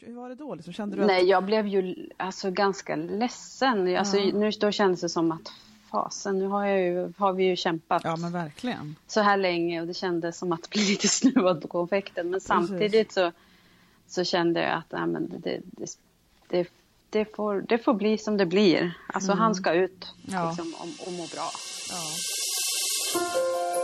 Hur var det då? Liksom, kände du Nej, att... jag blev ju alltså, ganska ledsen. Alltså, Ja. nu, då kändes det som att fasen, nu har, ju, har vi ju kämpat Ja, men verkligen. så här länge och det kändes som att bli lite snuvad på konfekten. Men samtidigt så, så kände jag att nej, men det, det, det, det, får, det får bli som det blir. Alltså han ska ut Mm. Liksom, och, och må bra. Ja.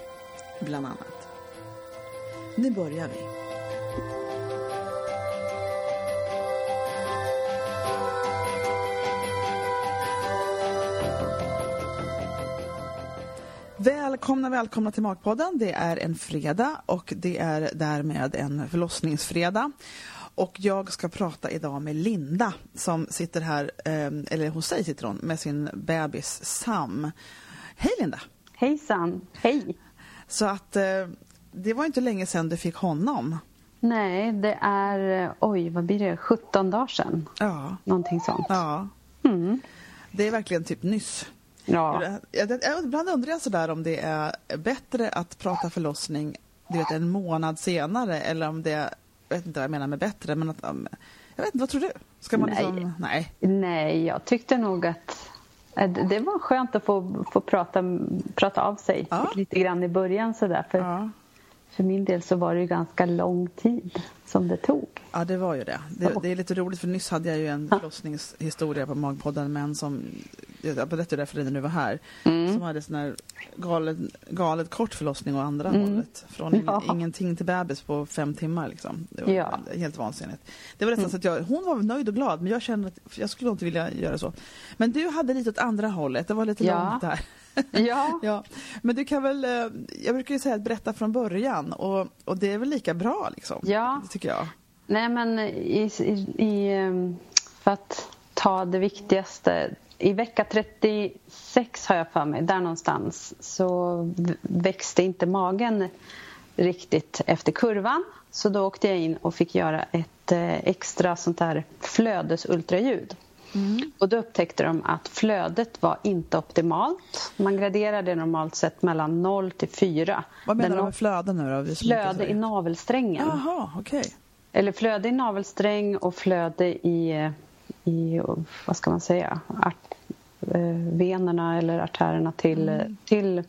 bland annat. Nu börjar vi. Välkomna, välkomna till Magpodden. Det är en fredag och det är därmed en förlossningsfredag. Och jag ska prata idag med Linda som sitter här, ehm, eller hos sig sitter hon, med sin bebis Sam. Hej Linda! Hejsan, hej! Så att eh, det var inte länge sedan du fick honom. Nej, det är, eh, oj vad blir det, 17 dagar sedan. Ja, Någonting sånt. ja. Mm. Det är verkligen typ nyss. Ja. Ibland undrar jag sådär om det är bättre att prata förlossning du vet, en månad senare eller om det, jag vet inte vad jag menar med bättre, men att, jag vet inte, vad tror du? Ska man Nej. liksom, nej. Nej, jag tyckte nog att det var skönt att få, få prata, prata av sig Ja. lite grann i början sådär. För, Ja. För min del så var det ju ganska lång tid som det tog. Ja, det var ju det. det. Det är lite roligt för nyss hade jag ju en förlossningshistoria på Magpodden med en som, jag berättade det för dig när du var här, Mm. som hade sån här galet, galet kort förlossning och andra hållet. Från Mm. Ja. ingenting till bebis på fem timmar liksom. Det var Ja. helt vansinnigt. Det var nästan så att jag, hon var nöjd och glad men jag kände att jag skulle inte vilja göra så. Men du hade lite åt andra hållet, det var lite Ja. långt där. Ja, Ja, men du kan väl, eh, jag brukar ju säga att berätta från början och, och det är väl lika bra liksom. Ja. Tycker jag. nej men i, i, i, eh, för att ta det viktigaste. I vecka 36 har jag för mig, där någonstans, så växte inte magen riktigt efter kurvan. Så då åkte jag in och fick göra ett eh, extra sånt där flödesultraljud. Och då upptäckte de att flödet var inte optimalt. Man graderar det normalt sett mellan 0 till 4. Vad menar Där du med flöde nu då? Flöde i navelsträngen. Jaha, okej. Eller flöde i navelsträng och flöde i, i vad ska man säga, art, eh, venerna eller artärerna till, till,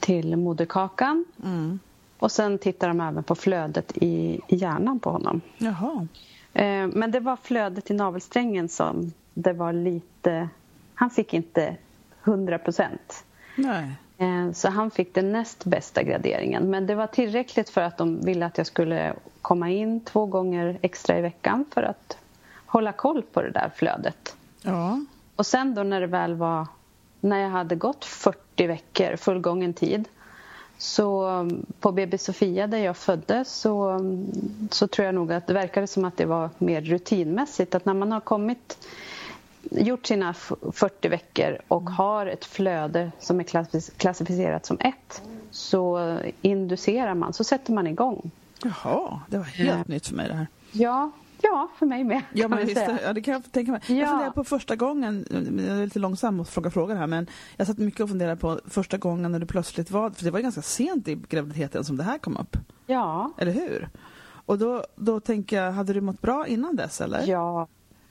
till moderkakan. Mm. Och sen tittar de även på flödet i, i hjärnan på honom. Jaha. Eh, men det var flödet i navelsträngen som det var lite... Han fick inte 100 procent. Eh, Så han fick den näst bästa graderingen. Men det var tillräckligt för att de ville att jag skulle komma in två gånger extra i veckan för att hålla koll på det där flödet. Ja. Och sen då när det väl var, när jag hade gått 40 veckor, fullgången tid, så mm, på BB Sofia där jag föddes så, mm, så tror jag nog att det verkade som att det var mer rutinmässigt. Att när man har kommit, gjort sina f- 40 veckor och har ett flöde som är klassif- klassificerat som ett så inducerar man, så sätter man igång. Jaha, det var helt Ja. nytt för mig det här. Ja, ja för mig med Ja, men vi visst, ja, det kan jag tänka mig. Ja. Jag funderar på första gången, jag är lite långsam att fråga frågor här, men jag satt mycket och funderade på första gången när du plötsligt var, för det var ju ganska sent i graviditeten som det här kom upp, Ja, eller hur? Och då, då tänker jag, hade du mått bra innan dess eller? ja.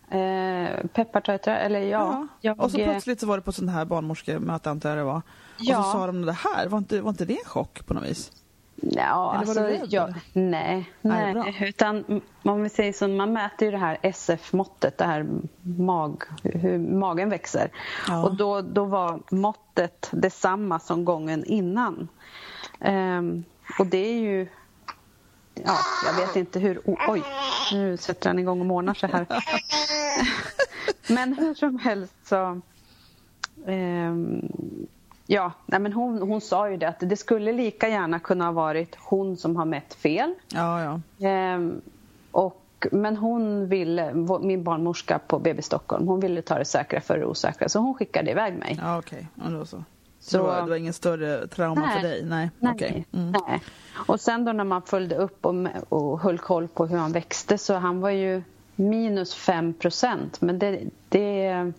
Eh, peppartötrar, eller ja. Jag, Och så plötsligt så var det på sånt här barnmöte antar jag det var. Och Ja. så sa de det här, var inte, var inte det en chock på något vis? Ja, Eller var du alltså, rädd, ja, eller? nej, Nej. Utan om vi säger så, man mäter ju det här SF-måttet, det här mag, hur magen växer. Ja. Och då, då var måttet detsamma som gången innan. Ehm, och det är ju... Ja, jag vet inte hur... Oh, oj, nu sätter han igång och månar sig här. men hur som helst så... ehm, ja, nej, men hon, hon sa ju det att det skulle lika gärna kunna ha varit hon som har mätt fel. Ja, ja. Ehm, och, men hon ville, min barnmorska på BB Stockholm, hon ville ta det säkra för det osäkra så hon skickade iväg mig. Ja, okej. Ja, då så. Så, det, var, det var ingen större trauma Nej. för dig? Nej, Nej, okej. Mm. nej. Och sen då när man följde upp och, och höll koll på hur han växte så han var ju minus 5 procent. Men det, det,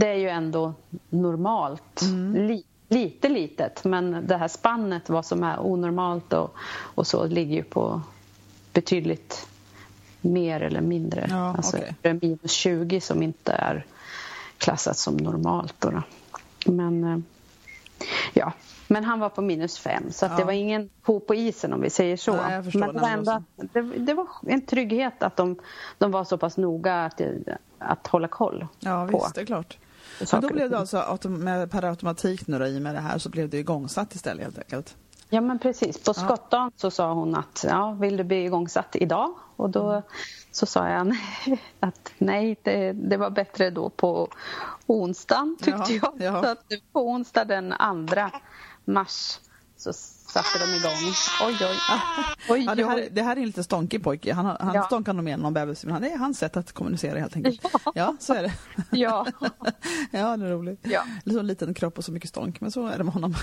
det är ju ändå normalt. Mm. Li, lite litet, men det här spannet, vad som är onormalt och, och så, ligger ju på betydligt mer eller mindre. Ja, alltså är minus 20 som inte är klassat som normalt. Då då. Men eh, ja, men han var på minus fem så att Ja. det var ingen ko på isen om vi säger så. Förstår. men det var, ändå, det, det var en trygghet att de, de var så pass noga att, att hålla koll Ja, på visst, det är klart. Men saker då och blev det alltså med, per automatik nu då, i och med det här så blev det igångsatt istället helt enkelt. Ja men precis. På skottdagen så sa hon att ja, vill du bli igångsatt idag? Och då Mm. så sa jag att nej, det, det var bättre då på onsdagen tyckte Jaha, jag. jaha. Så att på onsdag den 2 mars så satte de igång. Oj, oj. oj, Ja, det, här, det här är en lite stonkig pojke. Han, han Ja. stånkar nog mer än någon bebis. Men han- det är hans sätt att kommunicera helt enkelt. Ja. Ja, så är det. Ja. Ja, det är roligt. Ja. Så liten kropp och så mycket stånk, men så är det med honom.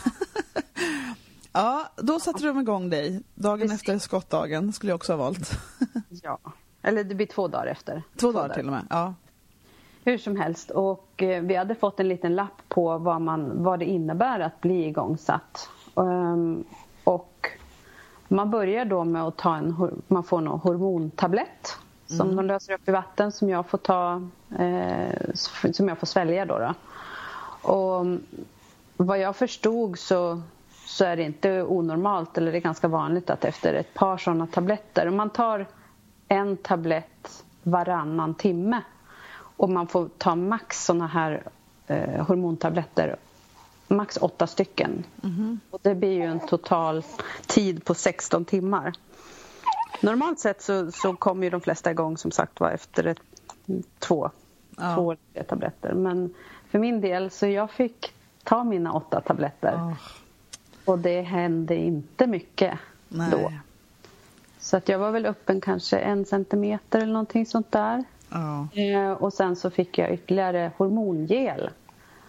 Ja, då satte de igång dig. Dagen Precis. efter skottdagen skulle jag också ha valt. ja. Eller det blir två dagar efter. Två dagar till och med. Ja. Hur som helst. Och eh, vi hade fått en liten lapp på vad, man, vad det innebär att bli igångsatt. Ehm, och man börjar då med att ta en, man får en hormontablett som de löser upp i vatten som jag får ta, eh, som jag får svälja då. då. Och vad jag förstod så, så är det inte onormalt eller det är ganska vanligt att efter ett par sådana tabletter, om man tar en tablett varannan timme och man får ta max såna här eh, hormontabletter, max åtta stycken. Och det blir ju en total tid på 16 timmar. Normalt sett så, så kommer ju de flesta igång som sagt var efter ett, två, Ja. två tabletter. Men för min del så jag fick ta mina åtta tabletter Åh, och det hände inte mycket nej. då. Så att jag var väl öppen kanske en centimeter eller någonting sånt där. Ja, Eh, och sen så fick jag ytterligare hormongel.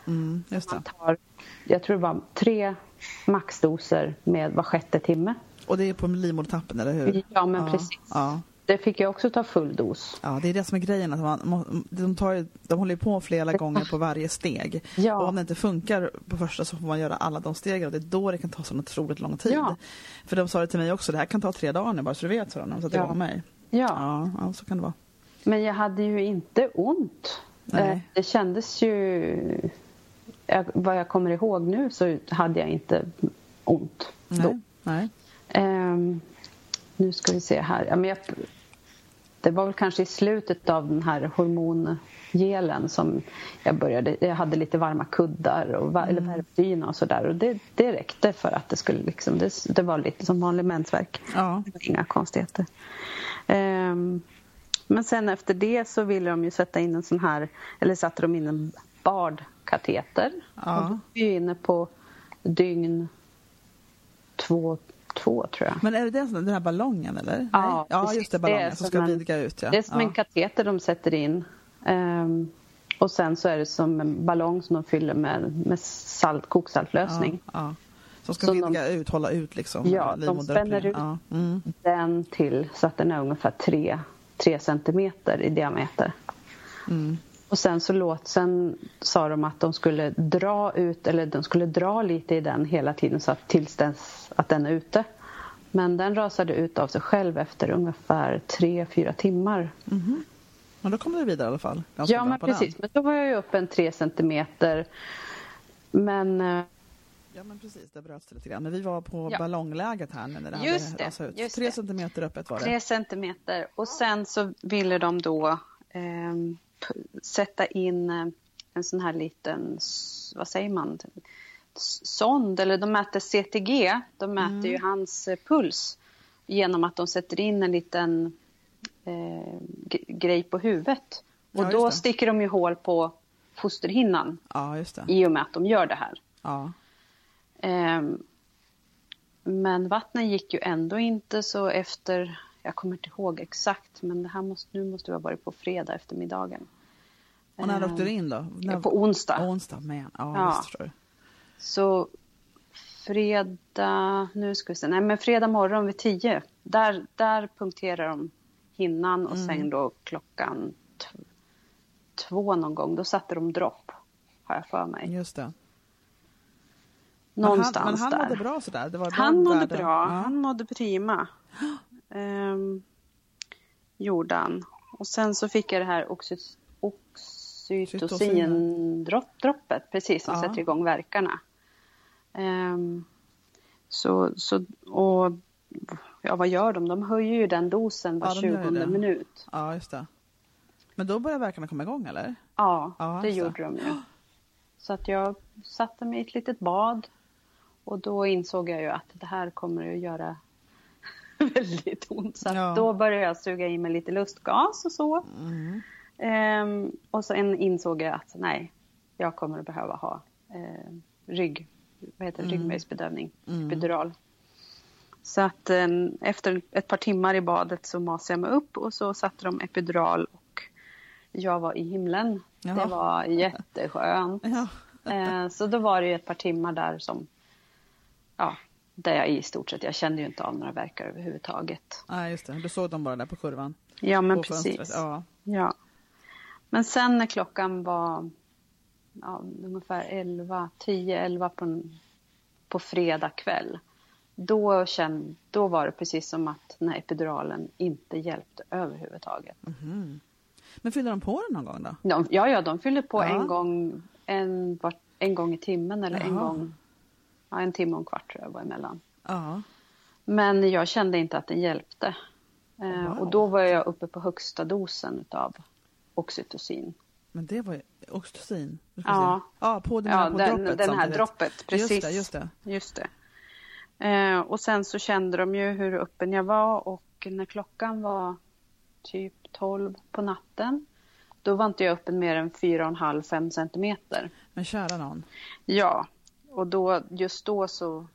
Mm. Man tar, jag tror det var tre maxdoser med var sjätte timme. Och det är på livmodertappen, eller hur? Ja, men precis. Ja. Det fick jag också ta full dos. Ja, det är det som är grejen. Att man, de, tar, de håller på flera gånger på varje steg. Ja. Och om det inte funkar på första så får man göra alla de stegen och det är då det kan ta så otroligt lång tid. Ja. För de sa det till mig också, det här kan ta tre dagar nu bara så du vet, sa de när de satte Ja. igång mig. Ja, Ja, ja, så kan det vara. men jag hade ju inte ont. Nej. Eh, Det kändes ju... Jag, vad jag kommer ihåg nu så hade jag inte ont då. Nej. Nej. Ehm, nu ska vi se här. Ja, men jag, det var väl kanske i slutet av den här hormongelen som jag började. Jag hade lite varma kuddar och eller värmdyna och sådär. Och det, det räckte för att det skulle liksom, det, det var lite som vanlig mensvärk. Ja. Inga konstigheter. Ehm, men sen efter det så ville de ju sätta in en sån här, eller satte de in en bardkateter. Ja. Och då är vi inne på dygn två, två tror jag. Men är det den, den här ballongen eller? Ja, Nej? ja precis. just det, Det ballongen som som ska en- vidga ut. Ja. Det är som ja. en kateter de sätter in. Ehm, och sen så är det som en ballong som de fyller med, med salt, koksaltlösning. Ja, ja. Som ska Så vidga ut, hålla ut liksom. Ja, de spänner ut. Ja. Mm. Den till så att den är ungefär 3, 3 centimeter i diameter. Mm. Och sen så låt, sen sa de att de skulle dra ut, eller de skulle dra lite i den hela tiden så att tills dess att den är ute. Men den rasade ut av sig själv efter ungefär 3-4 timmar. Men då kommer du vidare i alla fall. Ganska Ja, men precis. Men då var jag ju upp en 3 centimeter. Men eh, Ja men precis, det bröts lite grann. Men vi var på Ja. ballongläget här när det Just hade rasat ut. just Tre det. centimeter öppet var det. Tre centimeter. Och sen så ville de då p- sätta in eh, en sån här liten, vad säger man, sond, eller de mäter CTG, de mäter Mm. ju hans eh, puls genom att de sätter in en liten eh, grej på huvudet. Och Ja, då sticker de ju hål på fosterhinnan Ja, i och med att de gör det här. Ja. Ehm, men vattnet gick ju ändå inte så efter, jag kommer inte ihåg exakt, men det här måste, nu måste vi ha varit på fredag eftermiddagen. Och när Ehm, åkte du in då? När... På onsdag. Onsdag, men. Ja, Ja. visst förstår du. Så fredag, nu ska vi se, nej men fredag morgon vid tio, där, där punkterar de hinnan och Mm. sen då klockan två någon gång, då satte de dropp, har jag för mig. Just det. Någonstans men han, men han där. mådde bra sådär? Det var Han de mådde bra, Ja. han mådde prima. Gjorde han. Och sen så fick jag det här oxy- oxytocin-droppet, precis, som Ja. sätter igång verkarna. Ehm, så, så, och ja, vad gör de? De höjer ju den dosen var Ja, de gör ju 20 det. minut. ja, just det. Men då började verkarna komma igång eller? Ja, Ja, det just det. gjorde de ju. Så att jag satte mig i ett litet bad och då insåg jag ju att det här kommer att göra väldigt ont. Så Ja. då började jag suga i mig lite lustgas och så. Mm. Ehm, och sen insåg jag att nej, jag kommer att behöva ha eh, rygg, vad heter det, Mm. ryggmärgsbedövning, Mm. epidural. Så att eh, efter ett par timmar i badet så masade jag mig upp och så satte de epidural och jag var i himlen. Jaha. Det var jätteskönt. Ja. Eh, så då var det ju ett par timmar där som, ja, där jag i stort sett, jag kände ju inte av några verkar överhuvudtaget. Nej, just det. Du såg dem bara där på kurvan. Ja, men på precis. Ja. Ja. Men sen när klockan var ja, ungefär 11, 10, 11 på, en- på fredag kväll. Då, kände, då var det precis som att den här epiduralen inte hjälpte överhuvudtaget. Mhm. Men fyllde de på den någon gång då? De, ja, ja, de fyllde på Ja. en, gång, en, en gång i timmen eller en Jaha. gång, ja, en timme och en kvart tror jag var emellan. Ja. Men jag kände inte att den hjälpte. Eh, Wow. Och då var jag uppe på högsta dosen av oxytocin. Men det var ju oxytocin. Ja. ja, på den, Ja, här, på den, droppet den här samtidigt. droppet. Precis. Just det, just det. Just det. Eh, och sen så kände de ju hur öppen jag var och när klockan var typ 12 på natten då var inte jag öppen mer än 4,5-5 centimeter. Men kära någon. Ja, och då, just då så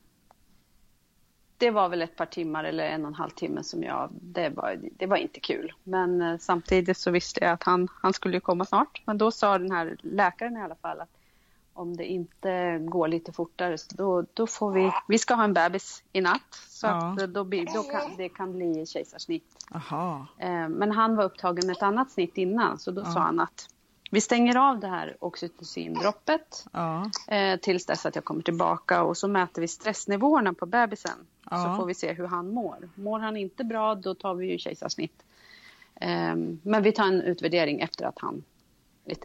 det var väl ett par timmar eller en och en halv timme som jag, det var, det var inte kul. Men eh, samtidigt så visste jag att han, han skulle komma snart. Men då sa den här läkaren i alla fall att om det inte går lite fortare så då, då får vi, vi ska ha en bebis i natt. Så Ja. att då, blir, då kan, det kan bli kejsarsnitt. Aha. Eh, Men han var upptagen med ett annat snitt innan så då Ja. sa han att vi stänger av det här oxytocindroppet Ja. eh, tills dess att jag kommer tillbaka och så mäter vi stressnivåerna på bebisen. Ja. Så får vi se hur han mår. Mår han inte bra då tar vi ju kejsarsnitt. Ehm, men vi tar en utvärdering efter att han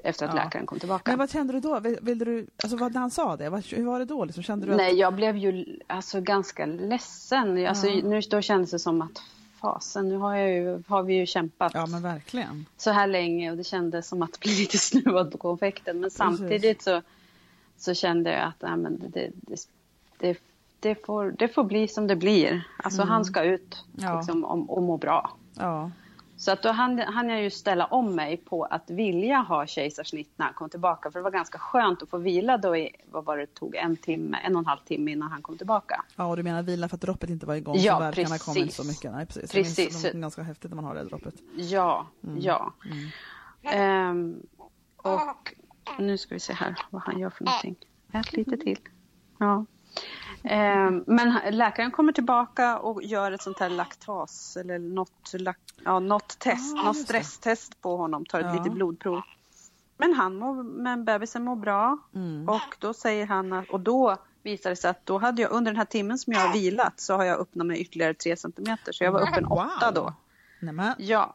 efter att Ja. läkaren kom tillbaka. Men vad kände du då? Vill, du, alltså vad, när han sa det, vad, hur var det då? Liksom, kände du att, Nej, jag blev ju alltså, ganska ledsen. Alltså, Ja. nu, då kändes det som att fasen, nu har, ju, har vi ju kämpat Ja, men verkligen. så här länge och det kändes som att bli lite snuvad på konfekten. Men samtidigt så, så kände jag att nej, men det, det, det, det, får, det får bli som det blir. Alltså han ska ut liksom, och, och må bra. Ja. Så att då hann, hann jag ju ställa om mig på att vilja ha kejsarsnitt när han kom tillbaka. För det var ganska skönt att få vila då i, vad var det tog, en timme, en och en halv timme innan han kom tillbaka. ja, och du menar vila för att droppet inte var igång Ja, så verkarna kom inte precis. så mycket? Nej, precis. Precis. Det var ganska häftigt när man har det droppet. Ja, Mm. ja. Ehm, och nu ska vi se här vad han gör för någonting. Ät lite till. Ja. Ehm, men läkaren kommer tillbaka och gör ett sånt här laktas eller något, ja, något test, Ah, något stresstest på honom, tar ett Ja. litet blodprov. Men han mår, men bebisen mår bra Mm. och då säger han att, och då visar det sig att då hade jag under den här timmen som jag har vilat så har jag öppnat mig ytterligare tre centimeter så jag var öppen åtta då. Nej, men Ja,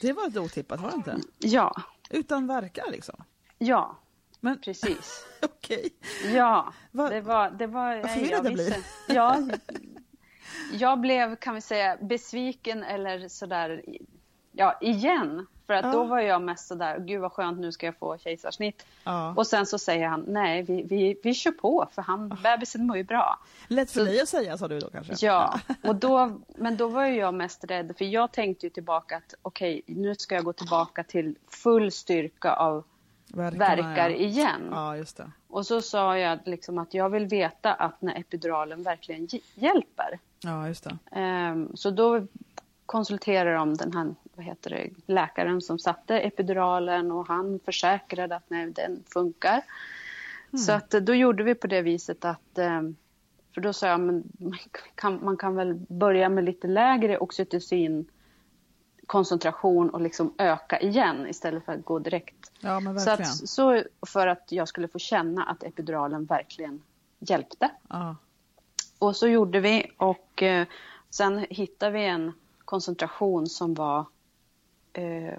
det var lite otippat, var det inte? ja, Utan verkar liksom? Ja, Men... Precis. Okej. Ja, Va... det var... Det var Vad förvirrad jag blir. Ja, jag blev, kan vi säga, besviken eller sådär, ja, igen. För att ja. då var jag mest sådär, gud vad skönt, nu ska jag få kejsarsnitt. Ja. Och sen så säger han, nej, vi, vi, vi kör på, för han, oh. bebisen mår ju bra. Lätt för så, dig att säga, sa du då kanske? Ja, och då, men då var jag mest rädd, för jag tänkte ju tillbaka att okej, okay, nu ska jag gå tillbaka till full styrka av Verkarna, verkar ja. igen. Ja, just det. Och så sa jag liksom att jag vill veta att när epiduralen verkligen hjälper. Ja, just det. Um, så då konsulterade de den här vad heter det, läkaren som satte epiduralen och han försäkrade att nej, den funkar. Mm. Så att då gjorde vi på det viset att um, för då sa jag men man kan, man kan väl börja med lite lägre oxytocin koncentration och liksom öka igen istället för att gå direkt. Ja, men så, att, så för att jag skulle få känna att epiduralen verkligen hjälpte. Ja. Och så gjorde vi och eh, sen hittade vi en koncentration som var eh,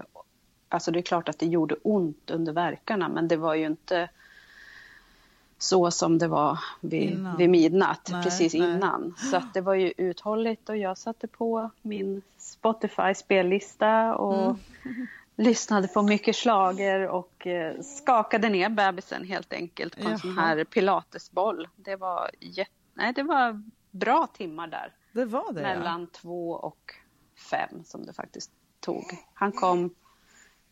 Alltså det är klart att det gjorde ont under verkarna men det var ju inte så som det var vid, vid midnatt, nej, precis nej. innan. Så det var ju uthålligt och jag satte på min Spotify-spellista och mm. lyssnade på mycket slager och eh, skakade ner bebisen helt enkelt på en Jaha. sån här pilatesboll. Det var, nej, det var bra timmar där. Det var det? Mellan ja. två och fem som det faktiskt tog. Han kom,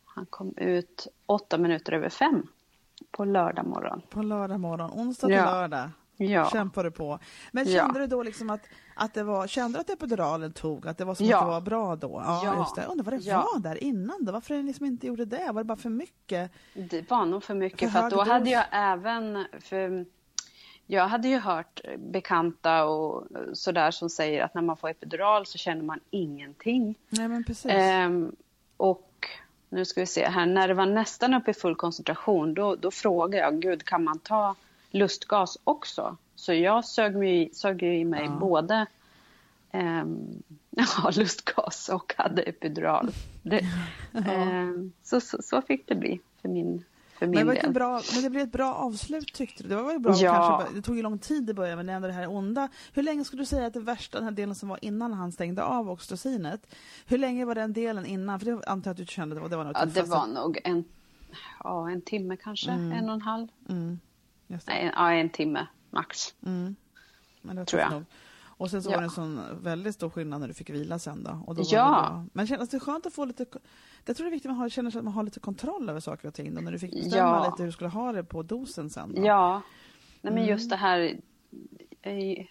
han kom ut åtta minuter över fem på lördag morgon. På lördag morgon, onsdag till ja. lördag. Ja. Kämpade på. Men kände ja. du då liksom att, att det var, kände du att epiduralen tog, att det var som ja. att det var bra då? Ja, ja. just det. Undrar vad det ja. var där innan då? Varför den liksom inte gjorde det? Var det bara för mycket? Det var nog för mycket, för, för då hade jag även, för jag hade ju hört bekanta och sådär som säger att när man får epidural så känner man ingenting. Nej, men precis. Ehm, och nu ska vi se här, när det var nästan uppe i full koncentration då, då frågade jag, gud kan man ta lustgas också? Så jag sög, mig, sög i mig ja. både um, ja, lustgas och hade epidural. Det, ja. um, så, så, så, fick det bli för min för min men, del. Bra, men det blev ett bra avslut tyckte du? Det var bra? Ja. Kanske, det tog ju lång tid i början men ändå det här onda. Hur länge skulle du säga att det värsta, den här delen som var innan han stängde av oxytocinet, hur länge var den delen innan? För det antar jag att du kände det var, det var något Ja, det var nog en, ja, en timme kanske, mm. en och en halv. Mm. Nej, ja, en timme max. Mm. Men det tror jag. Nog. Och sen så ja. var det en sån väldigt stor skillnad när du fick vila sen då. Och då ja. Men kändes det skönt att få lite... Jag tror det är viktigt att man känner att man har lite kontroll över saker och ting då, när du fick bestämma ja. lite hur du skulle ha det på dosen sen. Då. Ja, Nej, men just mm. det här...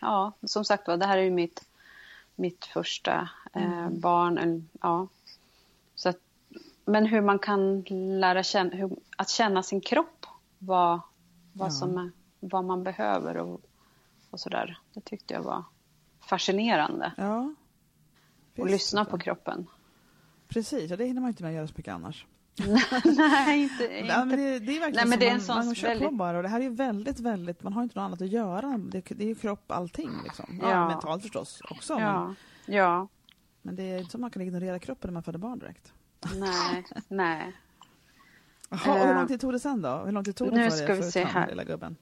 Ja, som sagt var, det här är ju mitt, mitt första eh, mm. barn. Ja. Så att, men hur man kan lära känna, hur, att känna sin kropp, vad, vad, ja. som vad man behöver och, och sådär. Det tyckte jag var fascinerande. Ja. Och lyssna på kroppen. Precis, och det hinner man inte med att göra så mycket annars. Nej, inte. Ja, men det, det, är verkligen Nej, det är man, man kör väldigt... på bara och det här är väldigt, väldigt, man har inte något annat att göra. Det, det är ju kropp allting liksom. Ja, ja. mentalt förstås också. Ja. Men, ja. men det är inte som man kan ignorera kroppen när man föder barn direkt. Nej, nej. Jaha, uh, hur lång tid tog det sen då? Hur lång tid tog det nu för ska vi se här. lilla gubben?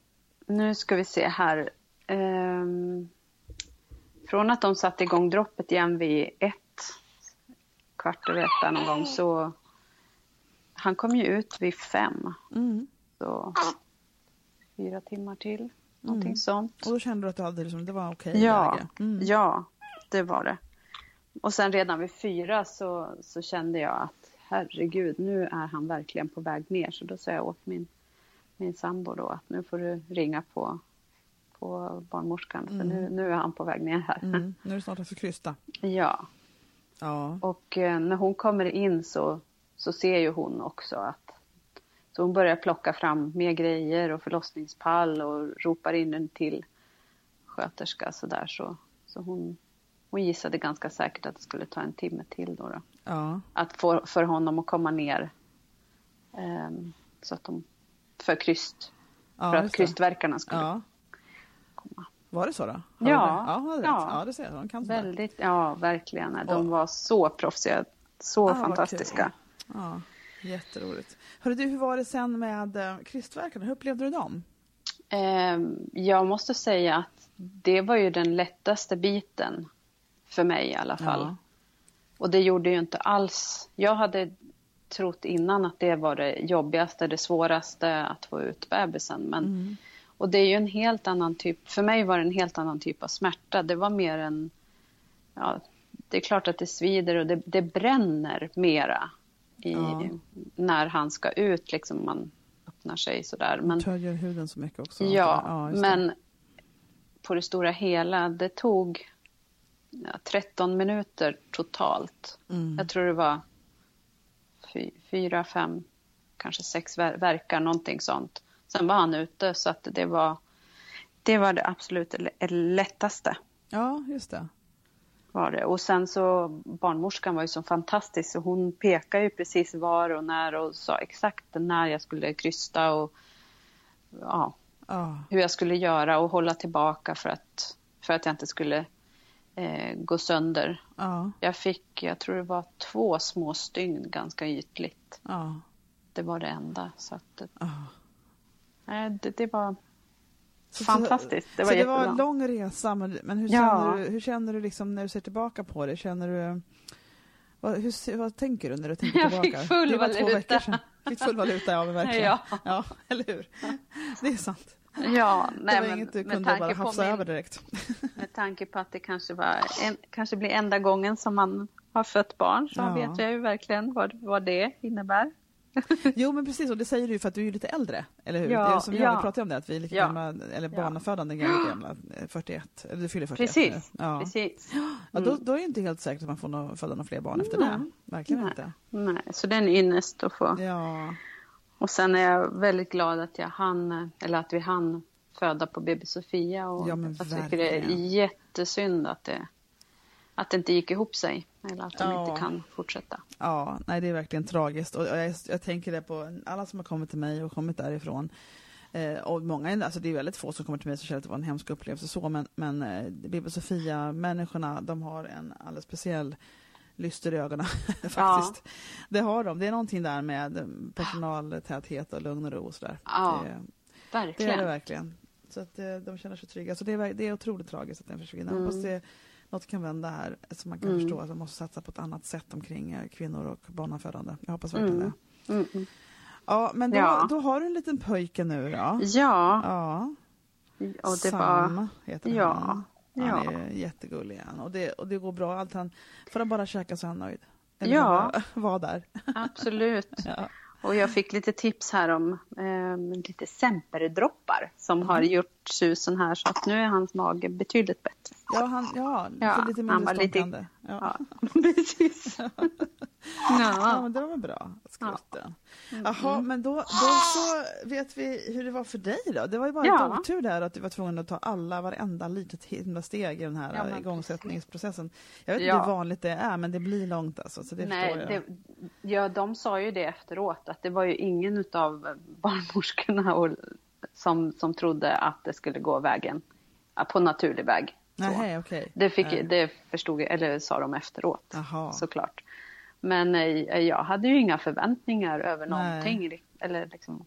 Nu ska vi se här. Um, från att de satte igång droppet igen vid ett, kvart över ett någon gång, så han kom ju ut vid fem. Mm. Så fyra timmar till, någonting mm. sånt. Och då kände du att du hade liksom, det var okej okay ja, mm. ja, det var det. Och sen redan vid fyra så, så kände jag att herregud, nu är han verkligen på väg ner. Så då sa jag åt min, min sambo då att nu får du ringa på på barnmorskan för nu, mm. nu är han på väg ner här. Mm. Nu är det snart dags att krysta. Ja. ja. Och eh, när hon kommer in så, så ser ju hon också att så hon börjar plocka fram mer grejer och förlossningspall och ropar in en till sköterska så där så, så hon, hon gissade ganska säkert att det skulle ta en timme till då. då. Ja. Att få för honom att komma ner um, så att de för kryst, ja, för att krystverkarna skulle ja komma. Var det så då? Har ja, det? Ja, ja, det ser jag. De kan väldigt, ja, verkligen. De och, var så proffsiga, så ah, fantastiska. Ja. Jätteroligt. Hörru du, hur var det sen med eh, krystverkarna? Hur upplevde du dem? Eh, jag måste säga att det var ju den lättaste biten för mig i alla fall. Ja. Och det gjorde ju inte alls... Jag hade trott innan att det var det jobbigaste, det svåraste att få ut bebisen. Men, Mm. Och det är ju en helt annan typ... För mig var det en helt annan typ av smärta. Det var mer en... Ja, det är klart att det svider och det, det bränner mera i, Ja. när han ska ut. Liksom man öppnar sig sådär. Men, Töjer huden så mycket också. Ja, det. men på det stora hela, det tog ja, 13 minuter totalt. Mm. Jag tror det var fy, fyra, fem, kanske sex ver- verkar, någonting sånt. Sen var han ute, så att det var det, var det absolut lättaste. Ja, just det. Var det. Och sen så, barnmorskan var ju så fantastisk, så hon pekade ju precis var och när och sa exakt när jag skulle krysta och ja, Ja, hur jag skulle göra och hålla tillbaka för att, för att jag inte skulle eh, gå sönder. ja, Jag fick, jag tror det var två små stygn ganska ytligt. ja. Det var det enda. Så att, nej, det, det var Så- fantastiskt. Det var så det var en lång resa, men, men hur, känner du, hur känner du liksom när du ser tillbaka på det? Känner du, vad, hur, vad tänker du när du tänker Jag tillbaka? fick full det var två valuta. veckor sedan. Fick full valuta, ja men verkligen. Ja. ja eller hur? Det är sant. Ja, det nej, var men inget du kunde bara hafsa min- över direkt. Med tanke på att det kanske, var en, kanske blir enda gången som man har fött barn så Ja. vet jag ju verkligen vad, vad det innebär. Jo men precis, och det säger du för att du är lite äldre, eller hur? Ja, det är som jag, ja. vi pratade om det, att vi är lika Ja. gamla, eller Ja. barnafödande gamla, gamla, eh, 41, eller du fyller 41 Precis, nu. Ja. precis. Ja, då, då är det inte helt säkert att man får nå- föda några fler barn efter det. Nej. Verkligen Nej. inte. Nej, så det är en ynnest att få. Ja, Och sen är jag väldigt glad att jag hann, eller att vi hann föda på BB Sofia. Och Ja, men jag tycker det är jättesynd att det, att det inte gick ihop sig. Eller att de Ja. inte kan fortsätta. ja, nej det är verkligen tragiskt. Och jag, jag tänker det på alla som har kommit till mig och kommit därifrån. Eh, och många, alltså det är väldigt få som kommer till mig som känner att det var en hemsk upplevelse så, men, men eh, BB Sofia-människorna, de har en alldeles speciell lyster i ögonen faktiskt. Det har de. Det är någonting där med personaltäthet och lugn och ro och sådär. Ja, det, det är Verkligen. det verkligen. Så att eh, de känner sig trygga. Så det är, det är otroligt tragiskt att den försvinner. Mm. Hoppas det något kan vända här så man kan Mm. förstå att man måste satsa på ett annat sätt omkring eh, kvinnor och barnafödande. Jag hoppas verkligen Mm. det. Mm, mm. Ja, men då, Ja. då har du en liten pojke nu då. Ja, Ja, och det var... Sam heter Ja, han. Han ja. är jättegullig han. Och det, och det går bra. Allt han, får han bara käka så är han nöjd. Eller Ja. Vara där. Absolut. Ja. Och jag fick lite tips här om eh, lite Semper-droppar som har Mm. gjort susen här så att nu är hans mage betydligt bättre. Ja, han, ja, Ja, lite han mindre var lite-. Ja. Ja, precis. Ja, ja. men det var väl bra. Skrutten. Mm. Jaha, men då, då så vet vi hur det var för dig då. Det var ju bara Ja. lite otur där att du var tvungen att ta alla, varenda litet himla steg i den här Ja, igångsättningsprocessen. Jag vet inte Ja. hur vanligt det är, men det blir långt alltså. Så det Nej, förstår jag. det, ja, de sa ju det efteråt att det var ju ingen av barnmorskorna och, som, som trodde att det skulle gå vägen ja, på naturlig väg. Nej, okej. Det, fick, det förstod jag, eller sa de efteråt Jaha. såklart. Men eh, jag hade ju inga förväntningar över Nej. någonting. Eller liksom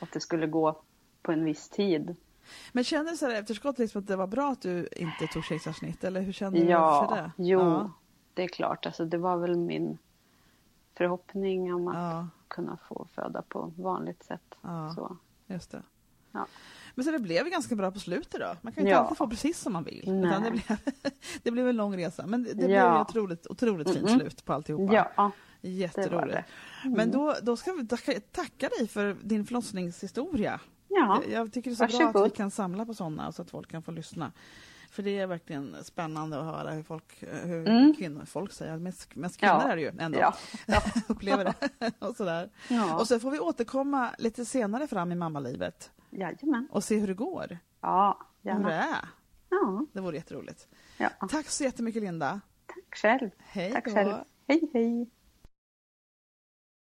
att det skulle gå på en viss tid. Men kände du så här efterskott liksom att det var bra att du inte tog kejsarsnitt? Eller hur kände du för Ja, det? jo, Ja, det är klart. Alltså, det var väl min förhoppning om att ja, kunna få föda på vanligt sätt. Ja. Så. just det. Ja. Men så det blev ganska bra på slutet då. Man kan ju inte Ja. alltid få precis som man vill. Det, blev, det blev en lång resa. Men det, det blev Ja. ju otroligt, otroligt fint Mm. slut på alltihopa. Ja, det Jätteroligt. det. Mm. Men då, då ska vi tacka, dig för din förlossningshistoria. Ja, Jag tycker det är så bra att Varsågod. vi kan samla på sådana så att folk kan få lyssna. För det är verkligen spännande att höra hur folk, hur Mm. kvinnor, folk säger, mest, mest kvinnor Ja. är det ju ändå, Ja. upplever det. och, sådär. ja. och så får vi återkomma lite senare fram i mammalivet jajamän. och se hur det går. Ja, Hur det gärna. är. Ja, Det vore jätteroligt. ja. Tack så jättemycket Linda. Tack själv. Hej Tack då. själv. Hej, hej.